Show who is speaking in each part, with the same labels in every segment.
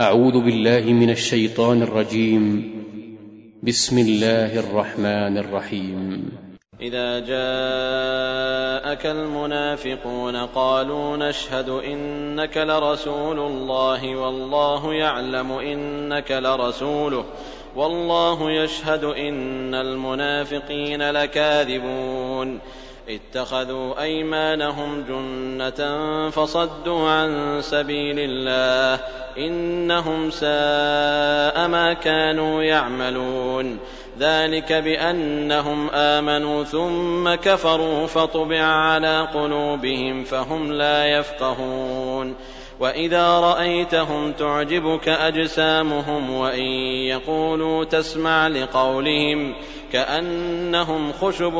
Speaker 1: أعوذ بالله من الشيطان الرجيم بسم الله الرحمن الرحيم
Speaker 2: إذا جاءك المنافقون قالوا نشهد إنك لرسول الله والله يعلم إنك لرسوله والله يشهد إن المنافقين لكاذبون اتَّخَذُوا أَيْمَانَهُمْ جُنَّةً فَصَدُّوا عَن سَبِيلِ اللَّهِ ۚ إِنَّهُمْ سَاءَ مَا كَانُوا يَعْمَلُونَ ذلك بأنهم آمنوا ثم كفروا فطبع على قلوبهم فهم لا يفقهون وإذا رأيتهم تعجبك أجسامهم وإن يقولوا تسمع لقولهم كأنهم خشب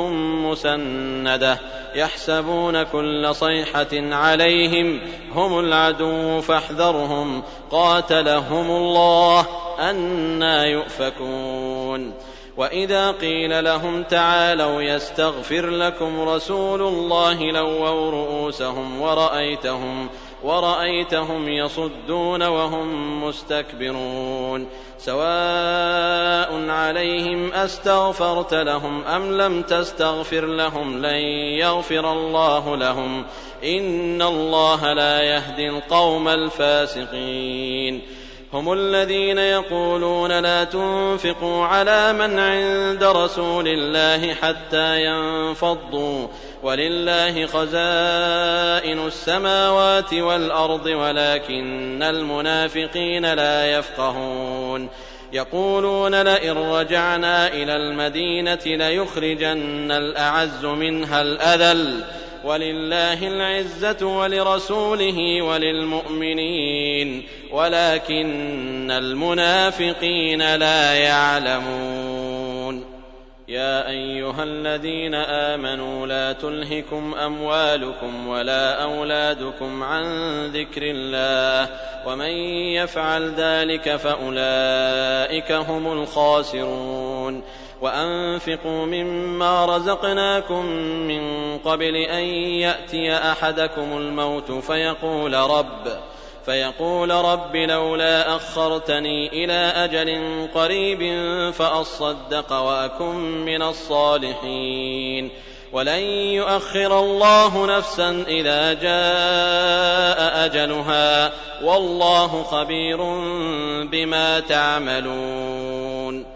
Speaker 2: مسندة يحسبون كل صيحة عليهم هم العدو فاحذرهم قاتلهم الله أنا يؤفكون وإذا قيل لهم تعالوا يستغفر لكم رسول الله لووا رؤوسهم ورأيتهم ۖ ورأيتهم يصدون وهم مستكبرون سواء عليهم أستغفرت لهم أم لم تستغفر لهم لن يغفر الله لهم إن الله لا يهدي القوم الفاسقين هم الذين يقولون لا تنفقوا على من عند رسول الله حتى ينفضوا ولله خزائن السماوات والارض ولكن المنافقين لا يفقهون يقولون لئن رجعنا الى المدينه ليخرجن الاعز منها الاذل ولله العزة ولرسوله وللمؤمنين ولكن المنافقين لا يعلمون يا أيها الذين آمنوا لا تلهكم أموالكم ولا أولادكم عن ذكر الله ومن يفعل ذلك فأولئك هم الخاسرون وأنفقوا مما رزقناكم من قبل أن يأتي أحدكم الموت فيقول رب فيقول رب لولا أخرتني إلى أجل قريب فأصدق وأكن من الصالحين ولن يؤخر الله نفسا إذا جاء أجلها والله خبير بما تعملون